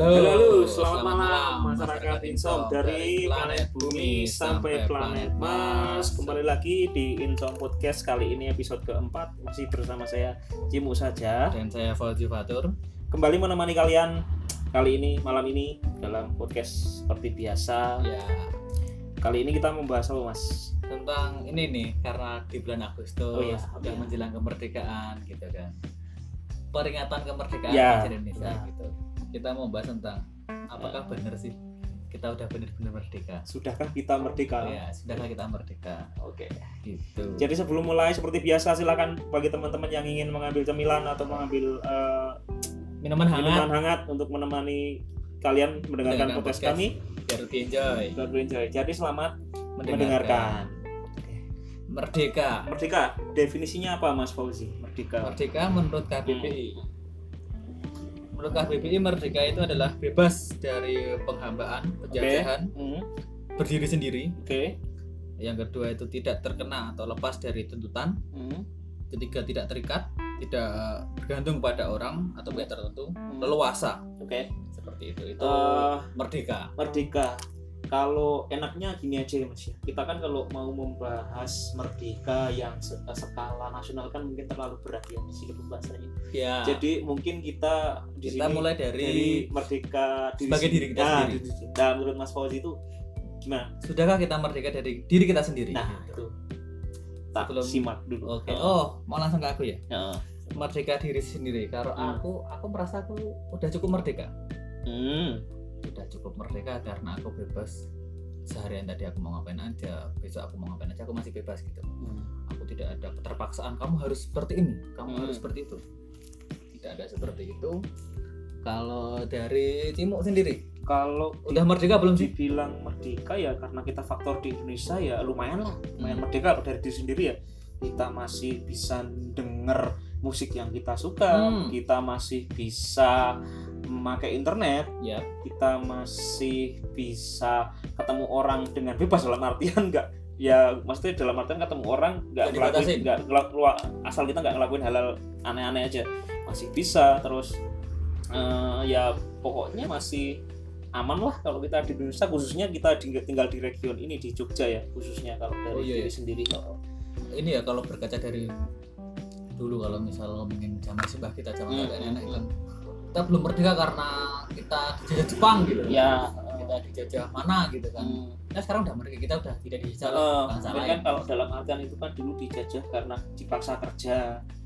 Halo, Halo, halo, selamat selamat, malam masyarakat Insom dari planet bumi sampai planet Mars. Kembali lagi di Insom Podcast kali ini episode keempat masih bersama saya Cimu saja. Dan saya Fauzi Fatur. Kembali menemani kalian kali ini malam ini dalam podcast seperti biasa. Ya, Kali ini kita membahas apa mas? tentang ini nih karena di bulan Agustus Oh iya, udah iya. menjelang kemerdekaan gitu kan. Peringatan kemerdekaan Ya, Indonesia ya. gitu. Kita mau bahas tentang apakah benar sih kita udah benar-benar merdeka? Sudahkah kita merdeka? Ya, sudahkah kita merdeka? Oke. Gitu. Jadi sebelum mulai seperti biasa silakan bagi teman-teman yang ingin mengambil cemilan atau mengambil eh, minuman hangat minuman hangat untuk menemani kalian mendengarkan podcast, podcast. kami. biar lebih enjoy Biar enjoy. Jadi selamat mendengarkan. mendengarkan. Merdeka. Merdeka, definisinya apa Mas Fauzi? Merdeka. Merdeka menurut KBBI. Menurut KBBI merdeka itu adalah bebas dari penghambaan, penjajahan, Hmm, berdiri sendiri. Oke. Yang kedua itu tidak terkena atau lepas dari tuntutan. Hmm, Ketiga tidak terikat, tidak bergantung pada orang atau pihak tertentu. Hmm. Leluasa Oke. seperti itu. Itu Eh, merdeka. merdeka. Kalau enaknya gini aja ya Mas ya. Kita kan kalau mau membahas merdeka yang se- skala nasional kan mungkin terlalu berat ya di sini pembahasannya. Ya. Jadi mungkin kita di kita sini mulai dari, dari merdeka diri sebagai diri kita Nah, sendiri. diri. Nah, menurut Mas Fauzi itu gimana? sudahkah kita merdeka dari diri kita sendiri? Nah, Gitu. itu. Tak Sebelum- simak dulu. Oke. Oh, mau langsung ke aku ya? Ya. Merdeka diri sendiri. Kalau Hmm. aku, aku merasa aku udah cukup merdeka. Hmm. Udah cukup merdeka karena aku bebas. Seharian tadi aku mau ngapain aja besok aku mau ngapain aja aku masih bebas gitu. Aku tidak ada keterpaksaan kamu harus seperti ini kamu Hmm. harus seperti itu. Tidak ada seperti itu. Kalau dari Cimuk sendiri Kalau udah merdeka belum sih? dibilang merdeka ya karena kita faktor di Indonesia ya lumayan lah lumayan Hmm. merdeka kalau dari diri sendiri ya. Kita masih bisa denger musik yang kita suka Hmm. kita masih bisa memakai internet ya. kita masih bisa ketemu orang dengan bebas dalam artian enggak ya maksudnya dalam artian ketemu orang nggak Nggak ngelakuin dibatasin. nggak ngelakuin asal kita nggak ngelakuin hal-hal aneh-aneh aja. Masih bisa terus eh, ya pokoknya masih aman lah kalau kita di Indonesia khususnya kita tinggal di region ini di Jogja ya khususnya kalau dari Oh, iya, diri iya. sendiri. Kalau ini ya kalau berkaca dari dulu kalau misal ngomongin zaman sebah kita zaman Hmm, kakek nenek kan kita belum merdeka karena kita dijajah Jepang gitu. Ya. Kita dijajah mana gitu kan. Hmm, Nah sekarang udah merdeka kita udah tidak dijajah eh, bangsa lain. kan kalau dalam artian itu kan dulu dijajah karena dipaksa kerja.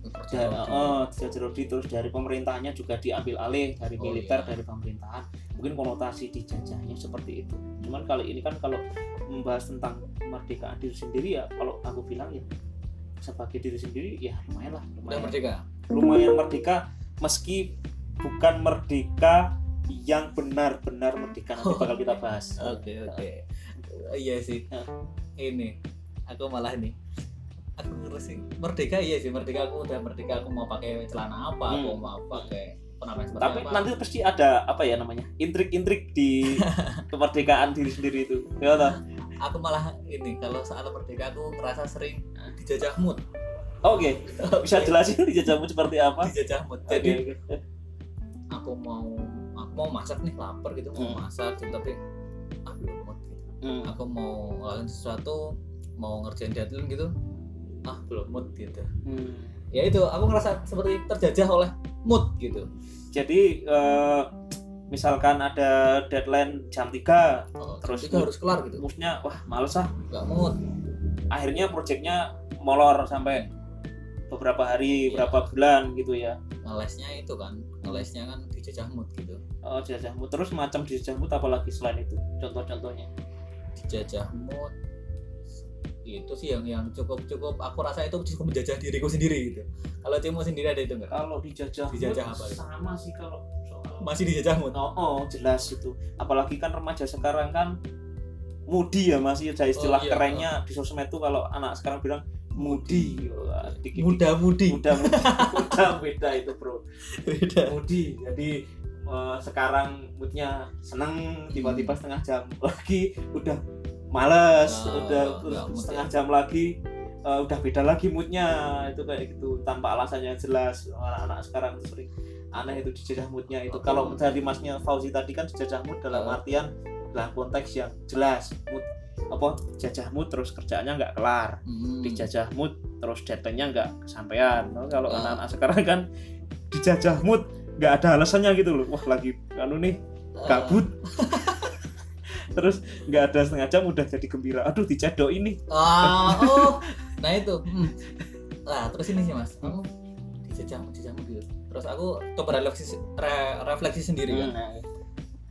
Kerja oh, dijajah rodi terus dari pemerintahnya juga diambil alih dari Oh, militer iya. dari pemerintahan. Mungkin konotasi dijajahnya seperti itu. Cuman kali ini kan kalau membahas tentang kemerdekaan diri sendiri ya kalau aku bilang ya sebagai diri sendiri ya lumayan lah udah lumayan. merdeka. lumayan merdeka meski bukan merdeka yang benar-benar merdeka nanti Oh. bakal kita bahas Oke oke. Iya sih. Ini aku malah nih. Aku ngerasa merdeka iya sih merdeka aku udah merdeka aku mau pakai celana apa aku Hmm. mau pakai penampilan seperti tapi apa. nanti pasti ada apa ya namanya intrik-intrik di kemerdekaan diri sendiri itu ya aku malah ini kalau soal merdeka aku ngerasa sering dijajah mood. Oke, bisa jelasin dijajahmu seperti apa? Dijajah mood. Jadi oke. Aku mau aku mau masak nih lapar gitu mau Hmm. masak gitu, tapi ah belum mood gitu. Hmm. aku mau ngelakuin sesuatu mau ngerjain deadline gitu ah belum mood gitu Hmm. ya itu aku ngerasa seperti terjajah oleh mood gitu Jadi eh, misalkan ada deadline jam 3 oh, Terus itu harus kelar gitu musnya wah males ah. nggak mood Akhirnya proyeknya molor sampai beberapa hari, Iya. berapa bulan gitu ya. ngelesnya itu kan ngelesnya kan dijajah mood gitu Oh, jajahmu terus macam dijajahmu apalagi selain itu? Contoh-contohnya. dijajah mood itu sih yang yang cukup cukup aku rasa itu cukup menjajah diriku sendiri gitu kalau Cimo sendiri ada itu enggak Kalau dijajah, Dijajah mood apa itu? sama sih kalau soal masih dijajah mood Oh, oh, jelas itu. Apalagi kan remaja sekarang kan mudi ya masih ada istilah Oh, iya. kerennya di sosmed tuh kalau anak sekarang bilang mudi. Dikit- muda mudi. Muda muda muda beda itu bro. Beda. Mudi. Jadi eh, sekarang moodnya seneng tiba-tiba setengah jam lagi udah males Ah, udah setengah jam lagi eh, udah beda lagi moodnya. Itu kayak gitu tanpa alasan yang jelas. Anak-anak sekarang sering aneh itu dijajah moodnya itu. Oke. kalau dari masnya Fauzi tadi kan dijajah mood dalam Oh. artian dalam konteks yang jelas mood apa jajah mood terus kerjaannya nggak kelar Hmm. dijajah mood terus deadline-nya nggak kesampaian Nah, kalau Ah. anak-anak sekarang kan dijajah mood nggak ada alasannya gitu loh wah lagi anu nih kabut terus nggak ada setengah jam udah jadi gembira aduh dicedok ini Ah, oh, nah itu. Hmm. Nah, terus ini sih mas, aku dijajah dijajah gitu. Terus aku coba refleksi re- refleksi sendiri kan. Nah,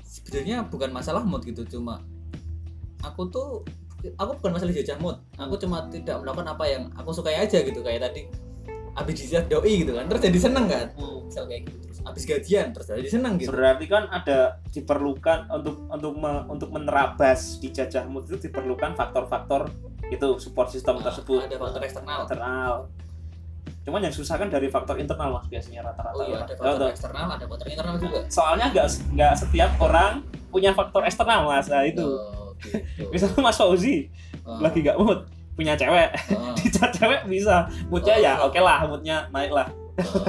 Sebenarnya bukan masalah mood gitu, cuma aku tuh aku bukan masalah dijajah mood. Aku cuma tidak melakukan apa yang aku sukai aja gitu kayak tadi. Habis dijajah doi gitu kan, terus jadi seneng kan. hmm. Misal kayak gitu. Terus habis gajian terus jadi seneng gitu. berarti kan ada diperlukan untuk untuk me- untuk menerabas dijajah mood itu diperlukan faktor-faktor itu support system Ah, tersebut ada faktor eksternal. internal cuman yang susah kan dari faktor internal mas biasanya rata-rata Oh iya, orang. ada faktor tahu. eksternal, ada faktor internal juga. soalnya nggak nggak setiap orang punya faktor eksternal mas nah itu Oh, gitu. misalnya mas Fauzi Oh, lagi nggak mood punya cewek oh. dicat cewek bisa moodnya ya Oh. oke lah moodnya naik lah Oh,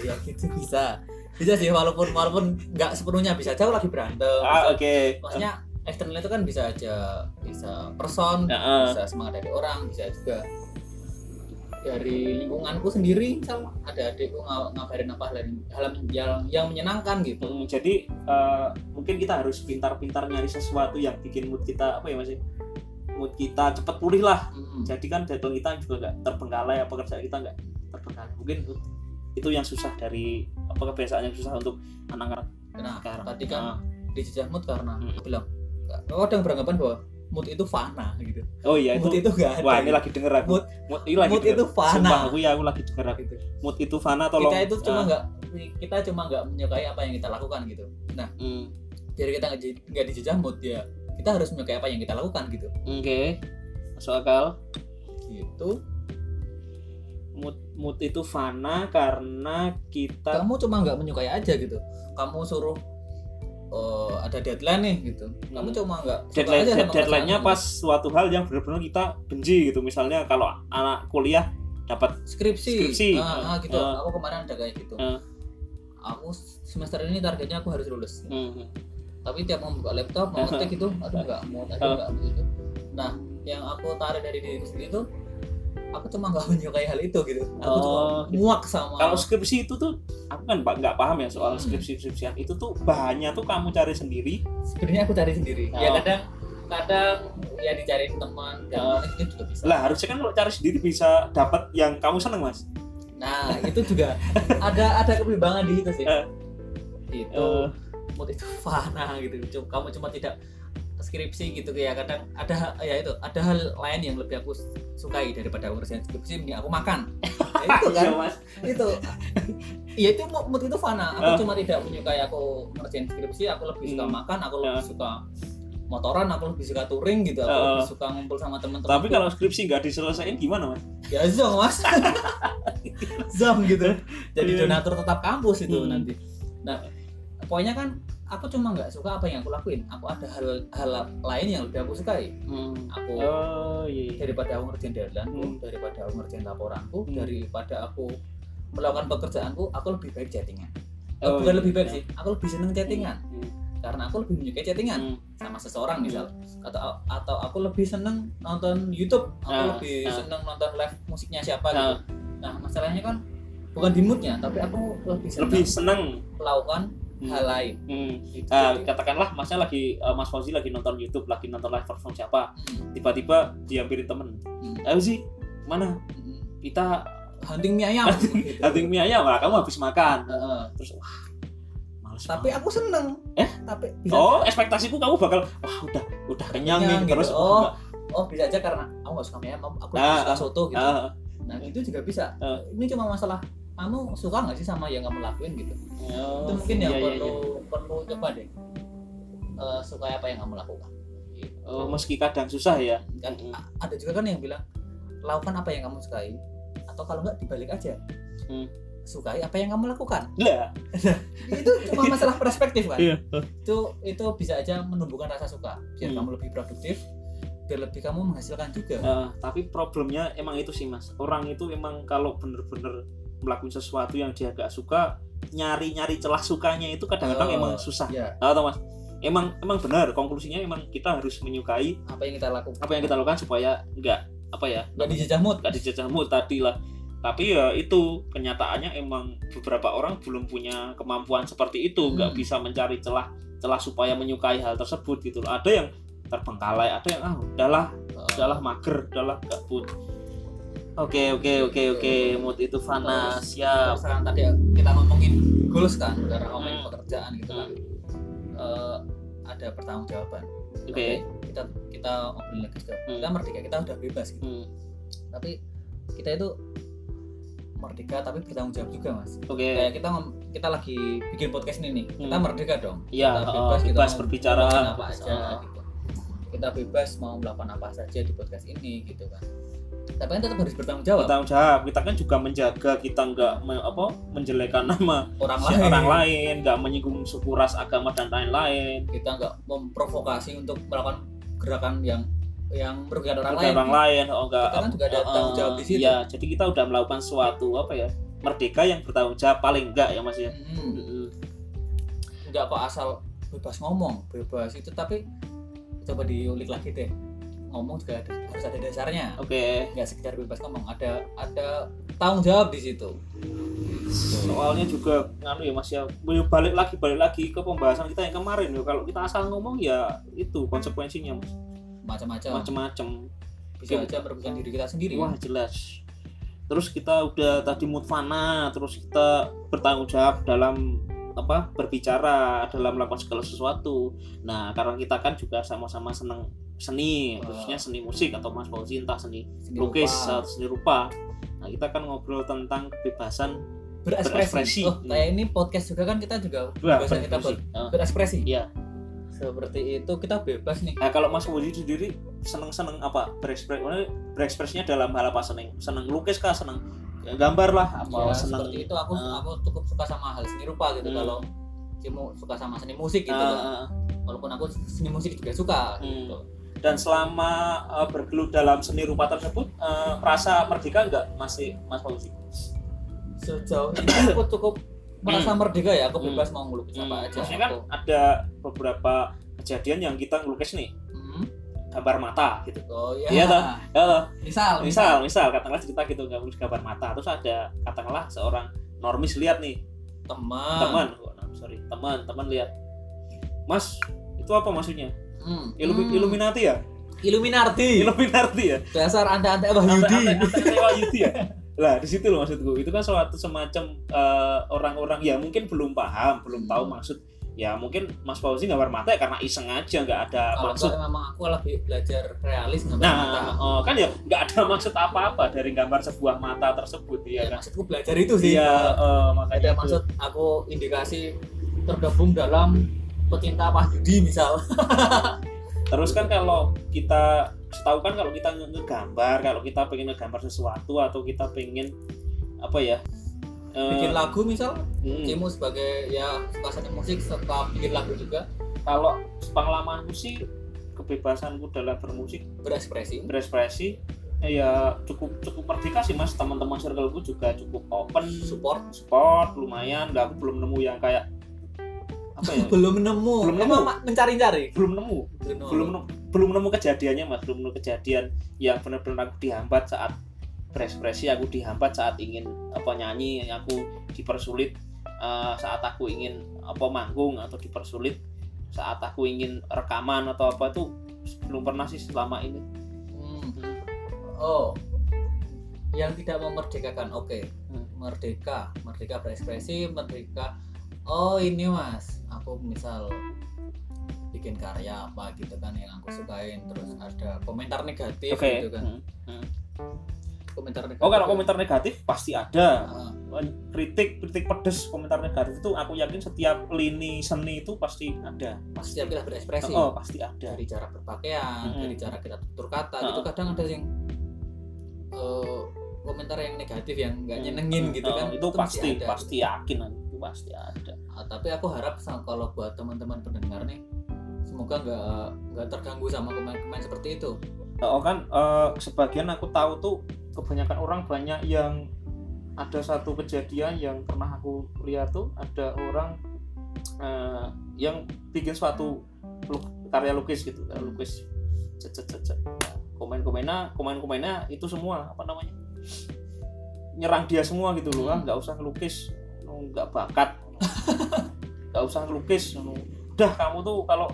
iya gitu bisa bisa sih walaupun walaupun nggak sepenuhnya bisa aku lagi berantem ah oke maksudnya eksternal itu kan bisa aja bisa person Ya, eh. bisa semangat dari orang bisa juga dari lingkunganku sendiri misal ada adikku ng- ngabarin apa hal, hal yang yang menyenangkan gitu Hmm, jadi eh, mungkin kita harus pintar-pintar nyari sesuatu yang bikin mood kita apa ya mas ya? mood kita cepat pulih lah Mm. jadi kan deadline kita juga nggak terbengkalai apa kerjaan kita nggak terbengkalai mungkin itu yang susah dari apa kebiasaan yang susah untuk anak-anak nah sekarang tadi kan Ah. dijajah mood karena Mm. aku bilang ada yang beranggapan bahwa mood itu fana gitu. Oh iya itu mood itu gak ada wah ini gitu. lagi denger aku Mood- mood, ini lagi mood denger. itu fana. Sumpah, aku ya aku lagi denger aku gitu. mood itu fana tolong kita itu cuma Ah, nggak kita cuma nggak menyukai apa yang kita lakukan gitu. Nah hmm, biar kita nggak di- nggak dijajah mood ya kita harus menyukai apa yang kita lakukan gitu. Oke masuk akal. Gitu. Mood mood itu fana karena kita kamu cuma nggak menyukai aja gitu. Kamu suruh eh, ada deadline nih gitu kamu Hmm. cuma nggak deadline aja sama deadline-nya pas suatu hal yang benar-benar kita benci gitu misalnya kalau anak kuliah dapat gitu. skripsi, Skripsi. Ah, ah, gitu Ah. aku kemarin ada kayak gitu Ah. aku semester ini targetnya aku harus lulus hmm, tapi tiap mau buka laptop mau ngetik gitu aduh nggak mau tadi Ah. nggak begitu nah yang aku tarik dari diri sendiri itu aku cuma nggak menyukai hal itu gitu aku Oh, gitu. muak sama kalau skripsi itu tuh aku kan nggak paham ya soal Hmm. skripsi skripsian itu tuh bahannya tuh kamu cari sendiri sebenarnya aku cari sendiri ya Oh. kadang kadang ya dicariin teman Oh. itu juga bisa lah harusnya kan kalau cari sendiri bisa dapat yang kamu seneng mas nah itu juga ada ada kebimbangan di situ sih Eh. itu mood itu fana gitu Cuma- kamu cuma tidak skripsi gitu ya kadang ada ya itu ada hal lain yang lebih aku sukai daripada ngerjain skripsi mending aku makan. Ya, itu kan? Iya, mas. Itu. Iya itu mood itu fana. Aku Ah. cuma tidak menyukai aku ngerjain skripsi aku lebih suka Hmm. makan aku lebih suka motoran aku lebih suka touring gitu aku Ah. lebih suka ngumpul sama teman-teman tapi kalau skripsi nggak diselesaikan gimana mas? Ya zong mas. Zong gitu. Jadi Iya. donatur tetap kampus itu Hmm. nanti. Nah pokoknya kan aku cuma nggak suka apa yang aku lakuin aku ada hal hal lain yang lebih aku sukai aku oh iya, iya. daripada aku ngerjain deadline Hmm. daripada aku ngerjain laporanku Hmm. daripada aku melakukan pekerjaanku aku lebih baik chattingan Eh, Oh, bukan iya. lebih baik sih aku lebih seneng chattingan Hmm. karena aku lebih menyukai chattingan Hmm. sama seseorang misal atau atau aku lebih seneng nonton YouTube aku Ah, lebih ah. seneng nonton live musiknya siapa Ah. gitu nah masalahnya kan bukan di moodnya tapi aku lebih seneng lebih seneng melakukan Hmm. hal lain Hmm. gitu. Ah, Jadi, katakanlah masnya lagi eh, Mas Fauzi lagi nonton YouTube lagi nonton live perform siapa hmm, tiba-tiba diambilin temen hmm, ayo sih mana hmm. kita hunting mie ayam gitu. hunting mie ayam lah kamu habis makan Heeh. terus wah males tapi aku seneng Eh? tapi bisa oh ekspektasiku kamu bakal wah udah udah kenyang nih Kenyang gitu. terus Oh. enggak. oh bisa aja karena aku nggak suka mie ayam aku Ah, lebih suka ah, soto gitu Ah, nah itu juga bisa Ah. ini cuma masalah kamu suka nggak sih sama yang kamu lakuin gitu oh, itu mungkin yang iya, iya, perlu iya. perlu coba deh Eh, suka apa yang kamu lakukan gitu. Oh, meski kadang susah ya kan a- ada juga kan yang bilang lakukan apa yang kamu sukai atau kalau nggak dibalik aja Hmm. sukai apa yang kamu lakukan lah itu cuma masalah perspektif kan Iya. itu itu bisa aja menumbuhkan rasa suka biar Hmm. kamu lebih produktif biar lebih kamu menghasilkan juga Eh, tapi problemnya emang itu sih mas orang itu emang kalau bener-bener melakukan sesuatu yang dia gak suka nyari-nyari celah sukanya itu kadang-kadang Oh, emang susah. ya Tahu mas? Emang emang benar konklusinya emang kita harus menyukai apa yang kita lakukan. apa yang kita lakukan supaya nggak apa ya nggak dijajah mood. nggak dijajah mood tadi lah. Tapi ya itu kenyataannya emang beberapa orang belum punya kemampuan seperti itu. Nggak Hmm. bisa mencari celah celah supaya menyukai hal tersebut gitu ada yang terbengkalai ada yang ah udahlah udahlah mager udahlah nggak pun oke oke oke oke. Mood itu fana Terus, siap. Terus tadi ya, kita ngomongin goals kan karena ngomongin Hmm. pekerjaan gitu kan. Eh, ada pertanggungjawaban. Oke. Kita kita ngobrol lagi ke Hmm. kita merdeka kita udah bebas gitu. Hmm, tapi kita itu merdeka tapi bertanggung jawab juga mas. Oke. Kayak kita kita lagi bikin podcast ini nih kita Hmm. merdeka dong. Iya, kita bebas, kita bebas mau berbicara. apa aja gitu. Kita bebas mau melakukan apa saja di podcast ini gitu kan tapi kan tetap harus bertanggung jawab. Bertanggung jawab. Kita kan juga menjaga kita nggak me- apa menjelekan nama orang si lain. orang lain nggak menyinggung suku ras agama dan lain-lain. Kita nggak memprovokasi untuk melakukan gerakan yang yang merugikan orang lain. orang lain oh enggak Kita kan juga ada tanggung jawab di situ. ya jadi kita udah melakukan suatu apa ya merdeka yang bertanggung jawab paling enggak ya mas ya? Hmm, Mm-mm. nggak kok asal bebas ngomong bebas itu tapi coba diulik lagi deh ngomong juga ada, harus ada dasarnya. Oke. Nggak sekedar bebas ngomong ada ada tanggung jawab di situ. Soalnya juga nganu ya mas ya Boleh balik lagi balik lagi ke pembahasan kita yang kemarin ya kalau kita asal ngomong ya itu konsekuensinya mas. Macam-macam. Macem-macem bisa aja merugikan diri kita sendiri. Wah jelas. Terus kita udah tadi mood fana, terus kita bertanggung jawab dalam apa berbicara dalam melakukan segala sesuatu. Nah karena kita kan juga sama-sama seneng seni, Wah. khususnya seni musik atau Mas Fauzi entah seni Seni lukis rupa. atau seni rupa. Nah kita kan ngobrol tentang kebebasan berekspresi, berekspresi. oh kayak ini podcast juga kan kita juga biasa kita berekspresi. ber- Ah. berekspresi Iya. seperti itu kita bebas nih Nah kalau Mas Fauzi sendiri seneng-seneng apa berekspresi berekspresinya dalam hal apa seneng seneng lukis kah seneng gambar lah apa ya, seneng seperti itu aku Ah. aku cukup suka sama hal seni rupa gitu Hmm. kalau Cimu suka sama seni musik gitu Ah, kan. walaupun aku seni musik juga suka Hmm. gitu dan selama uh, bergelut dalam seni rupa tersebut uh, rasa merdeka enggak masih Mas Fauzi? sejauh ini aku cukup merasa merdeka ya aku Hmm. bebas mau ngelukis Hmm, apa aja maksudnya kan aku. ada beberapa kejadian yang kita ngelukis nih. Hmm. gambar mata gitu. oh iya. Iya toh? Ya toh? misal. Misal misal. Katakanlah cerita gitu nggak ngelukis gambar mata. Terus ada katakanlah seorang normis lihat nih. Teman. Teman. Oh, sorry. Teman teman lihat. Mas itu apa maksudnya Hmm. Hmm. Illuminati ya? Illuminati. Illuminati ya? Dasar anda-anda Wahyudi Yudi. Ya? Lah di situ loh maksudku. Itu kan suatu semacam eh, orang-orang ya mungkin belum paham belum tahu Hmm. maksud. Ya mungkin Mas Fauzi gambar mata ya karena iseng aja nggak ada kalau maksud. memang aku lebih belajar realis gambar nah mata. oh, kan ya nggak ada maksud apa-apa dari gambar sebuah mata tersebut ya, ya kan? maksudku belajar itu sih. Iya ada makanya itu. maksud aku indikasi tergabung dalam pecinta Wahyudi misal. Terus kan kalau kita setahu kan kalau kita nge- ngegambar kalau kita pengen ngegambar sesuatu atau kita pengen apa ya eh, bikin lagu misal hmm, Cimu sebagai ya suka musik suka bikin lagu juga. Kalau pengalamanku sih kebebasanku dalam bermusik. Berekspresi. Berekspresi ya cukup cukup merdeka sih mas. Teman-teman circleku juga cukup open. Support. Support lumayan. Nggak aku belum nemu yang kayak apa ya? Belum nemu. Belum nemu. Mencari-cari? Belum nemu. Belum nemu. Belum nemu. Kejadiannya mas. Belum nemu kejadian yang benar-benar aku dihambat saat berekspresi aku dihambat saat ingin apa nyanyi aku dipersulit eh, saat aku ingin apa manggung atau dipersulit saat aku ingin rekaman atau apa itu belum pernah sih selama ini. Hmm. oh. Yang tidak memerdekakan oke. Hmm. merdeka. Merdeka berekspresi merdeka oh ini mas. Aku misal bikin karya apa gitu kan yang aku sukain terus ada komentar negatif oke. gitu kan. Hmm. komentar negatif oh kalau komentar negatif pasti ada. Ah, kritik kritik pedes komentar negatif itu aku yakin setiap lini seni itu pasti ada. Pasti setiap kita berekspresi. Oh pasti ada. Dari cara berpakaian Mm-mm. dari cara kita tutur kata Ah. gitu kadang ada yang eh, komentar yang negatif yang nggak Hmm. nyenengin gitu Oh, kan itu masih pasti ada. pasti yakin itu pasti ada. Ah, tapi aku harap kalau buat teman-teman pendengar nih semoga nggak nggak terganggu sama komen-komen seperti itu. Oh kan eh, sebagian aku tahu tuh kebanyakan orang banyak yang ada satu kejadian yang pernah aku lihat tuh ada orang eh, yang bikin suatu luk- karya lukis gitu karya lukis. Cet cet cet cet. Nah, komen-komennya komen-komennya itu semua apa namanya nyerang dia semua gitu loh ah nggak usah ngelukis. lu nggak bakat. Nggak usah ngelukis lu. udah kamu tuh kalau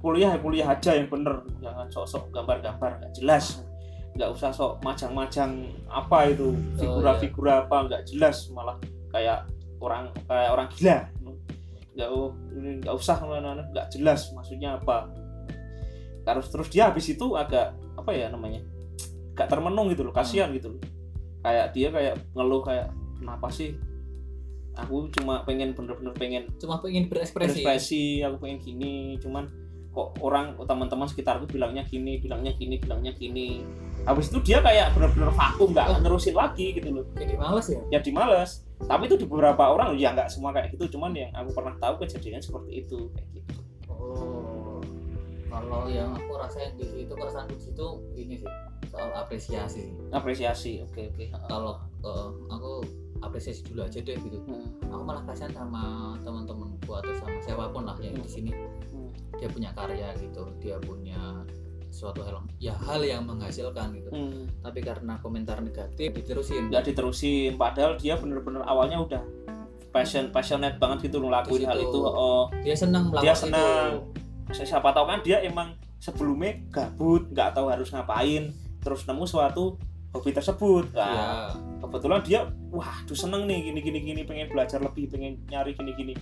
kuliah ya kuliah aja yang bener. Jangan sok-sok gambar-gambar nggak jelas. Nggak usah sok majang-majang apa itu figura-figura apa nggak jelas. Malah kayak orang kayak orang gila nggak u- ini nggak usah nggak jelas maksudnya apa. Terus terus dia habis itu agak apa ya namanya gak termenung gitu loh kasihan gitu loh. Kayak dia kayak ngeluh kayak kenapa sih aku cuma pengen bener-bener pengen cuma pengen berekspresi. berekspresi aku pengen gini cuman kok orang teman-teman sekitarku bilangnya gini bilangnya gini bilangnya gini. Habis itu dia kayak bener-bener vakum nggak Oh. nerusin lagi gitu loh. Jadi males ya? Jadi males. Tapi itu di beberapa orang ya nggak semua kayak gitu cuman yang aku pernah tahu kejadian seperti itu kayak gitu. Oh kalau yang aku rasain di situ perasaan di situ ini sih soal apresiasi. Apresiasi oke oke. Kalau eh, aku apresiasi dulu aja deh gitu. Hmm, aku malah kasihan sama teman-temanku atau sama siapa pun lah yang di sini. Hmm, dia punya karya gitu dia punya suatu hal ya hal yang menghasilkan gitu. Hmm. tapi karena komentar negatif diterusin. Nggak diterusin. Padahal dia bener-bener awalnya udah passion passionate banget gitu ngelakuin Di hal itu oh. Dia senang melakukan dia senang itu siapa tahu kan dia emang sebelumnya gabut nggak tahu harus ngapain terus nemu suatu hobi tersebut. Ya nah kebetulan dia wah tuh seneng nih gini gini gini pengen belajar lebih pengen nyari gini gini.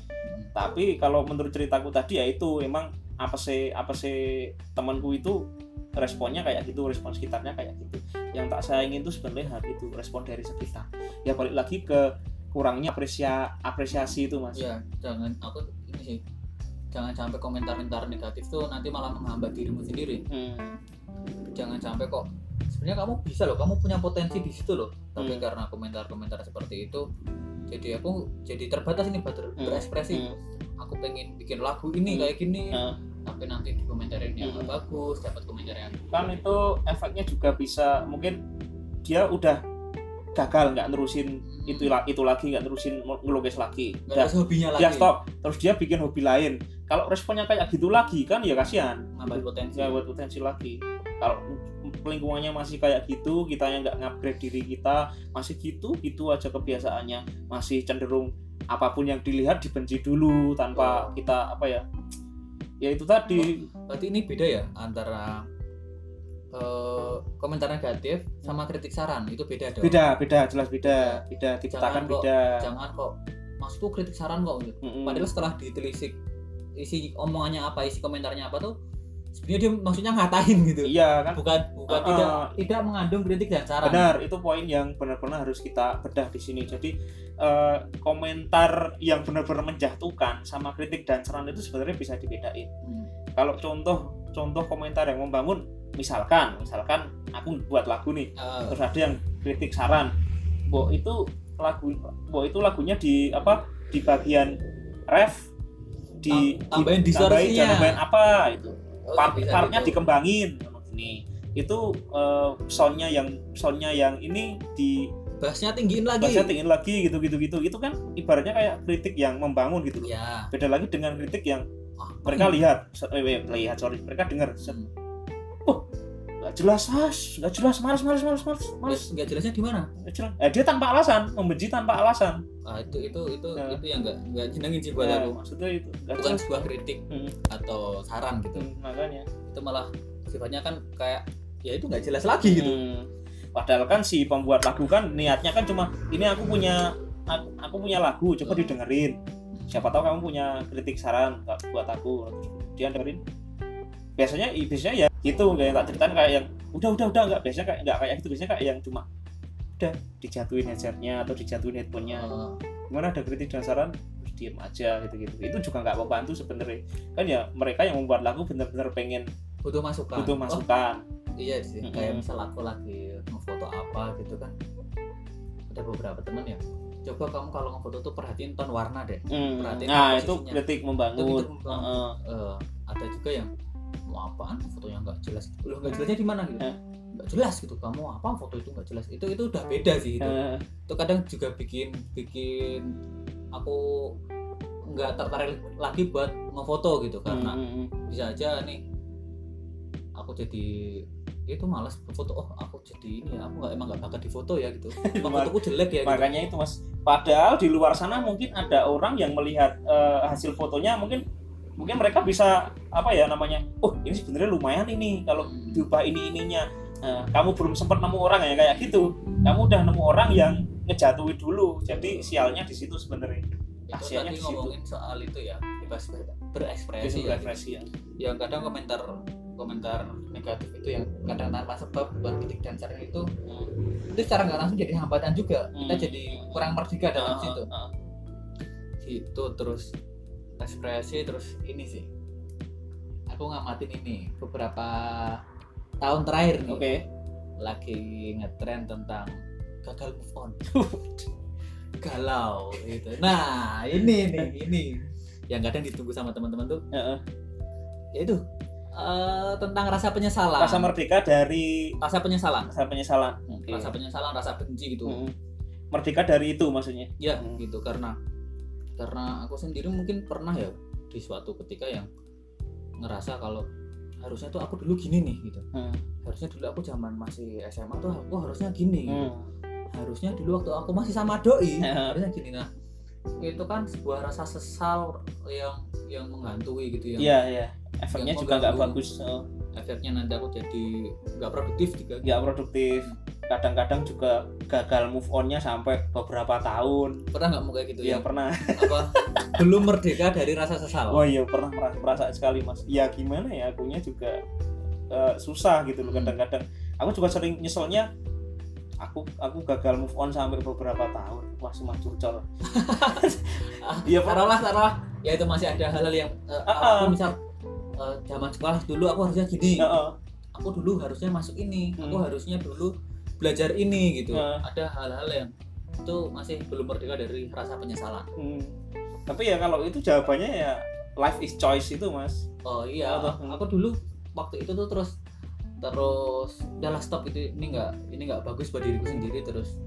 Tapi kalau menurut ceritaku tadi ya itu emang apa sih apa sih temanku itu responnya kayak gitu respon sekitarnya kayak gitu. Yang tak sayangin itu sebenarnya hal itu respon dari sekitar. Ya balik lagi ke kurangnya apresia apresiasi itu mas. Ya jangan aku ini sih jangan sampai komentar-komentar negatif tuh nanti malah menghambat dirimu sendiri. Hmm, jangan sampai kok sebenarnya kamu bisa loh kamu punya potensi di situ loh. Tapi Hmm. karena komentar-komentar seperti itu jadi aku jadi terbatas ini ber- Hmm. berekspresi. Hmm, aku pengen bikin lagu ini Hmm. kayak gini Nah. tapi nanti di komentarin yang Hmm. bagus dapat komentar yang kan itu efeknya juga bisa mungkin dia udah gagal nggak nerusin itu la- itu lagi nggak nerusin ngelukis lagi. Nggak hobinya lagi. dia stop terus dia bikin hobi lain. Kalau responnya kayak gitu lagi kan ya kasihan. Nambah potensi. Ya buat potensi lagi kalau lingkungannya masih kayak gitu kita yang nggak ngupgrade diri kita masih gitu gitu aja kebiasaannya masih cenderung apa pun yang dilihat dibenci dulu tanpa Oh. kita apa ya ya itu tadi berarti ini beda ya antara eh, komentar negatif sama kritik saran itu beda dong beda beda jelas beda beda kok- beda jangan kok maksudku kritik saran kok gitu. Mm-mm. padahal setelah ditelisik isi omongannya apa isi komentarnya apa tuh sebenarnya dia maksudnya ngatain gitu. Iya kan? Bukan bukan Ah, tidak tidak mengandung kritik dan saran. Benar itu poin yang benar-benar harus kita bedah di sini. Jadi eh, komentar yang benar-benar menjatuhkan sama kritik dan saran itu sebenarnya bisa dibedain. Hmm. kalau contoh contoh komentar yang membangun misalkan misalkan aku buat lagu nih Eh, terus ada yang kritik saran. Bo itu lagu Bo itu lagunya di apa di bagian ref di tambahin di- distorsinya. tambahin apa itu oh, part bisa partnya gitu. dikembangin. Ini. Itu eh, soundnya yang soundnya yang ini di bassnya tinggiin lagi. bahasa tinggiin lagi gitu gitu gitu itu kan ibaratnya kayak kritik yang membangun gitu loh. Ya beda lagi dengan kritik yang mereka ini- lihat. Eh, eh, lihat sorry. Mereka dengar. Hmm. Nggak jelas as nggak jelas. Males males males males males. Nggak jelasnya di mana? Jelas. Eh, dia tanpa alasan. Membenci tanpa alasan. Ah, itu itu itu Ya. itu yang nggak nggak jenengin sih buat Nah, aku. maksudnya itu. Nggak bukan jelas. sebuah kritik Hmm. atau saran gitu. Hmm, makanya. Itu malah sifatnya kan kayak ya itu nggak jelas lagi gitu. Hmm. padahal kan si pembuat lagu kan niatnya kan cuma ini aku punya aku, aku punya lagu coba Hmm. didengerin. Siapa tahu kamu punya kritik saran buat aku. Dia dengerin. Biasanya biasanya ya gitu nggak yang tak ceritain kayak yang udah udah udah nggak biasanya kayak nggak kayak gitu biasanya kayak yang cuma udah dijatuhin headsetnya atau dijatuhin headphonenya. Eh, gimana ada kritik dan saran terus diem aja gitu gitu itu juga nggak membantu sebenarnya kan ya mereka yang membuat lagu benar-benar pengen butuh masukan. butuh Oh, masukan. Iya sih Mm-mm. kayak misal aku lagi ngefoto apa gitu kan. Ada beberapa temen ya coba kamu kalau ngefoto tuh perhatiin ton warna deh. Hmm, Perhatiin nah itu kritik membangun. Itu membangun. Eh, ada ada juga yang mau apaan? Fotonya nggak jelas loh nggak jelasnya di mana gitu? Eh. nggak jelas gitu. Kamu apa foto itu nggak jelas. Itu itu udah beda sih itu. Itu kadang juga bikin bikin aku nggak tertarik lagi buat ngefoto gitu. Karena bisa aja nih aku jadi itu malas foto. Oh aku jadi ini ya. Aku nggak emang nggak bakat di foto ya gitu. Fotoku jelek ya gitu. makanya itu mas. Padahal di luar sana mungkin ada orang yang melihat eh, hasil fotonya mungkin mungkin mereka bisa apa ya namanya oh ini sebenarnya lumayan ini kalau Hmm. diubah ini ininya. Eh, kamu belum sempat nemu orang ya kayak gitu. Kamu udah nemu orang yang ngejatuhi dulu jadi sialnya di situ sebenarnya. Itu kasihannya tadi ngomongin soal itu ya bebas ber- berekspresi ya. represi ya. Yang kadang komentar komentar negatif itu yang kadang tanpa sebab buat kritik dan saran itu itu secara nggak langsung jadi hambatan juga. Kita Hmm. jadi kurang merdeka dalam Ah, situ. Ah, ah. itu terus ekspresi terus ini sih. Aku ngamatin ini beberapa tahun terakhir nih. Oke. Lagi ngetren tentang gagal move on. Galau gitu. Nah ini nih ini. Yang kadang ditunggu sama teman-teman tuh Heeh. yaitu eh, tentang rasa penyesalan. Rasa merdeka dari rasa penyesalan. Rasa penyesalan. Oke. rasa penyesalan rasa benci gitu. Mm. merdeka dari itu maksudnya? Ya Hmm. gitu karena karena aku sendiri mungkin pernah ya di suatu ketika yang ngerasa kalau harusnya tuh aku dulu gini nih gitu Hmm. harusnya dulu aku zaman masih SMA tuh aku harusnya gini gitu. Hmm. harusnya dulu waktu aku masih sama doi Ya. harusnya gini nah itu kan sebuah rasa sesal yang yang menghantui gitu yang Iya, iya. Efeknya juga nggak bagus. Oh, efeknya nanti aku jadi nggak produktif juga nggak produktif. Kadang-kadang juga gagal move on-nya sampai beberapa tahun. pernah nggak mau kayak gitu Iya ya pernah. apa belum merdeka dari rasa sesal Oh iya pernah merasa, merasa sekali mas. Ya gimana ya, akunya juga eh, susah gitu loh Hmm. kadang-kadang. Aku juga sering nyeselnya. Aku aku gagal move on sampai beberapa tahun. Wah cuma curcol. Iya, taruhlah taruhlah ya itu masih ada hal-hal yang eh, Ah, ah. aku misal eh, zaman sekolah dulu aku harusnya gini Heeh. aku dulu harusnya masuk ini aku Hmm. harusnya dulu belajar ini gitu Ah. ada hal-hal yang itu masih belum merdeka dari rasa penyesalan Hmm. Tapi ya kalau itu jawabannya ya life is choice itu mas. oh iya Apa? aku dulu waktu itu tuh terus terus udahlah stop itu ini nggak ini nggak bagus buat diriku sendiri terus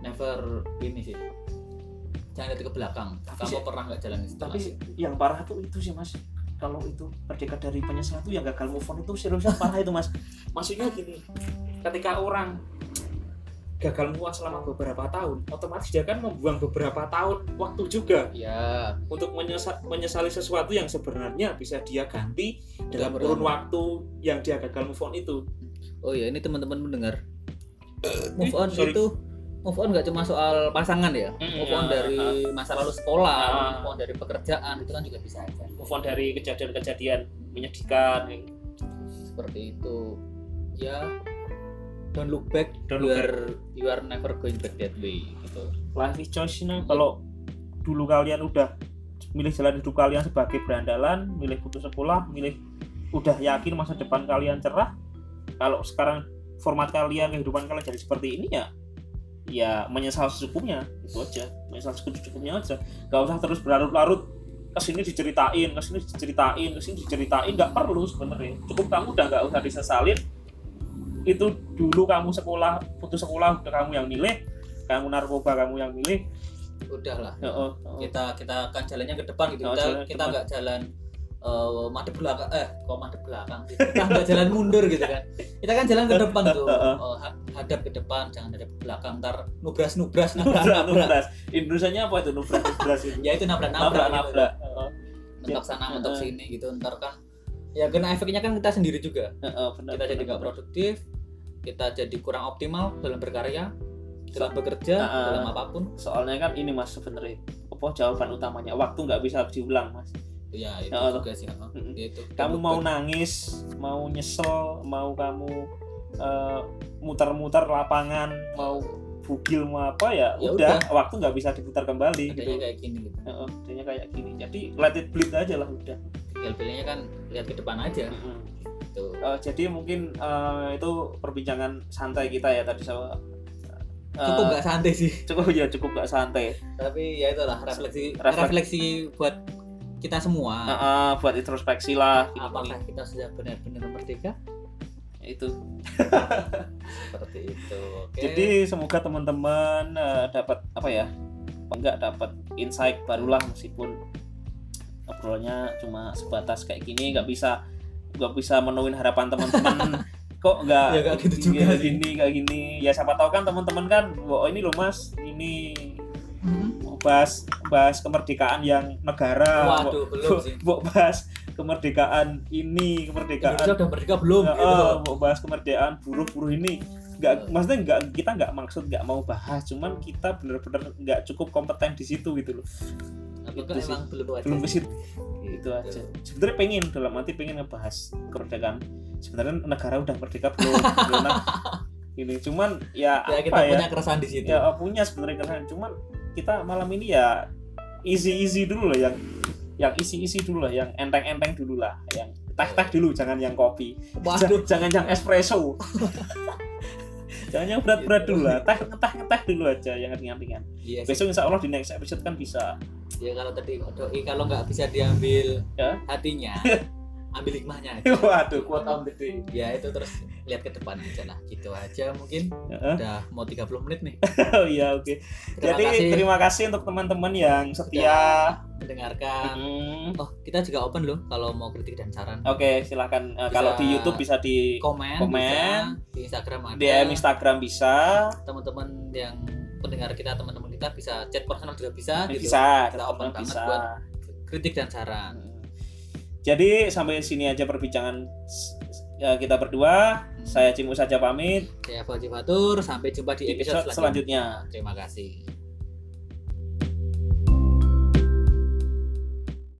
never ini sih jangan lihat ke belakang Tapi kamu sih- pernah nggak jalan itu Tapi yang parah tuh itu sih mas. Kalau itu merdeka dari penyesalan itu yang gagal move on itu seriusnya parah itu mas. Maksudnya gini, ketika orang gagal on selama beberapa tahun, otomatis dia kan membuang beberapa tahun waktu juga ya untuk menyesa- menyesali sesuatu yang sebenarnya bisa dia ganti dalam kurun waktu yang dia gagal move on itu. oh ya ini teman-teman mendengar move on sorry. itu move on nggak cuma soal pasangan ya Mm, move on ah, dari masa lalu sekolah Ah. move on dari pekerjaan itu kan juga bisa aja Move on dari kejadian-kejadian menyedihkan. seperti itu ya don't look back Don't you look are you are never going back that way gitu. Life is choice ini kalau dulu kalian udah milih jalan hidup kalian sebagai berandalan, milih putus sekolah, milih udah yakin masa depan kalian cerah. Kalau sekarang format kalian kehidupan kalian jadi seperti ini ya ya menyesal secukupnya. Itu aja menyesal secukupnya aja. Gak usah terus berlarut-larut ke sini diceritain ke sini diceritain ke sini diceritain. Nggak perlu sebenarnya. Cukup kamu udah nggak usah disesalin itu dulu kamu sekolah putus sekolah udah kamu yang milih. Kamu narkoba kamu yang milih. Udahlah Heeh, heeh. kita kita akan jalannya ke depan gitu. Oh, kita jalan nggak jalan eh madep belakang eh kok madep belakang sih? Kita nggak jalan mundur gitu kan. Kita kan jalan ke depan tuh. Oh, ha- hadap ke depan jangan hadap ke belakang. Ntar nubras nubras nabrak nabrak. nubras. Indonesianya apa itu nubrak nubras itu? Ya itu nabrak nabrak nabrak gitu. nabrak. Heeh, mentok sana mentok sini gitu. Ntar kan ya kena efeknya kan kita sendiri juga. Heeh, benar, kita jadi benar, nggak benar. produktif kita jadi kurang optimal dalam berkarya dalam bekerja Heeh. dalam apa pun. Soalnya kan ini mas sebenarnya apa jawaban utamanya waktu nggak bisa diulang mas. Ya itu Heeh. juga sih. Ya, itu. Kamu mau nangis mau nyesel mau kamu eh, muter-muter lapangan mau bugil mau apa ya, Ya udah, waktu nggak bisa diputar kembali adanya gitu. kayak gini gitu. Heeh, adanya kayak gini. Jadi let it bleed aja lah udah. Tinggal pilihnya kan lihat ke depan aja. Mm-mm. gitu. Eh, jadi mungkin eh, itu perbincangan santai kita ya tadi sama eh, cukup nggak santai sih? Cukup ya cukup nggak santai. Tapi ya itulah refleksi Refleks- refleksi buat kita semua. Ah, ah, buat introspeksi lah. Apakah kita sudah benar-benar merdeka? Gini. itu. Seperti itu oke. Jadi semoga teman-teman eh, dapat apa ya enggak dapat insight barulah meskipun obrolannya cuma sebatas kayak gini nggak bisa nggak bisa menuin harapan teman-teman. Kok nggak Ya, nggak gitu juga gini, sih. gini kayak gini. Ya siapa tahu kan teman-teman kan oh ini loh mas ini Hmm. mau bahas bahas kemerdekaan yang negara waduh belum sih. mau bahas kemerdekaan ini kemerdekaan Indonesia udah merdeka belum Ya, gitu mau bahas kemerdekaan buruh-buruh ini. Nggak maksudnya nggak kita nggak maksud nggak mau bahas cuman kita bener-bener nggak cukup kompeten di situ gitu loh apakah itu emang belum belum ke situ Gitu. itu aja. Sebenarnya pengen dalam arti pengen ngebahas kemerdekaan. Sebenarnya negara udah merdeka belum? Belum, ini cuman ya, ya apa kita ya? punya keresahan di situ. Ya punya sebenarnya keresahan. Cuman kita malam ini ya easy easy dulu lah yang yang isi isi dulu lah yang enteng enteng dulu lah yang teh teh dulu jangan yang kopi. Waduh. Jangan yang espresso. Jangan yang berat berat dulu lah. Teh teh teh dulu aja yang ringan ringan sih. besok insya Allah di next episode kan bisa ya kalau tadi doi kalau nggak bisa diambil Ya. hatinya ambil hikmahnya aja. Waduh the day ya itu terus lihat ke depan aja lah. Gitu aja mungkin. Heeh. udah mau 30 menit nih. Oh iya oke. Terima jadi kasih. terima kasih untuk teman-teman yang setia. mendengarkan. Mm. oh kita juga open loh kalau mau kritik dan saran. Oke silahkan Eh, kalau di YouTube bisa di komen, Komen. bisa, di Instagram ada. DM Instagram bisa. Teman-teman yang pendengar kita teman-teman kita bisa chat personal juga bisa gitu. bisa Kita open banget bisa. buat kritik dan saran. Jadi sampai sini aja perbincangan ya, kita berdua. Saya Cimu saja pamit. Saya Fauzi Fatur. Sampai jumpa di episode, episode selanjutnya. Terima kasih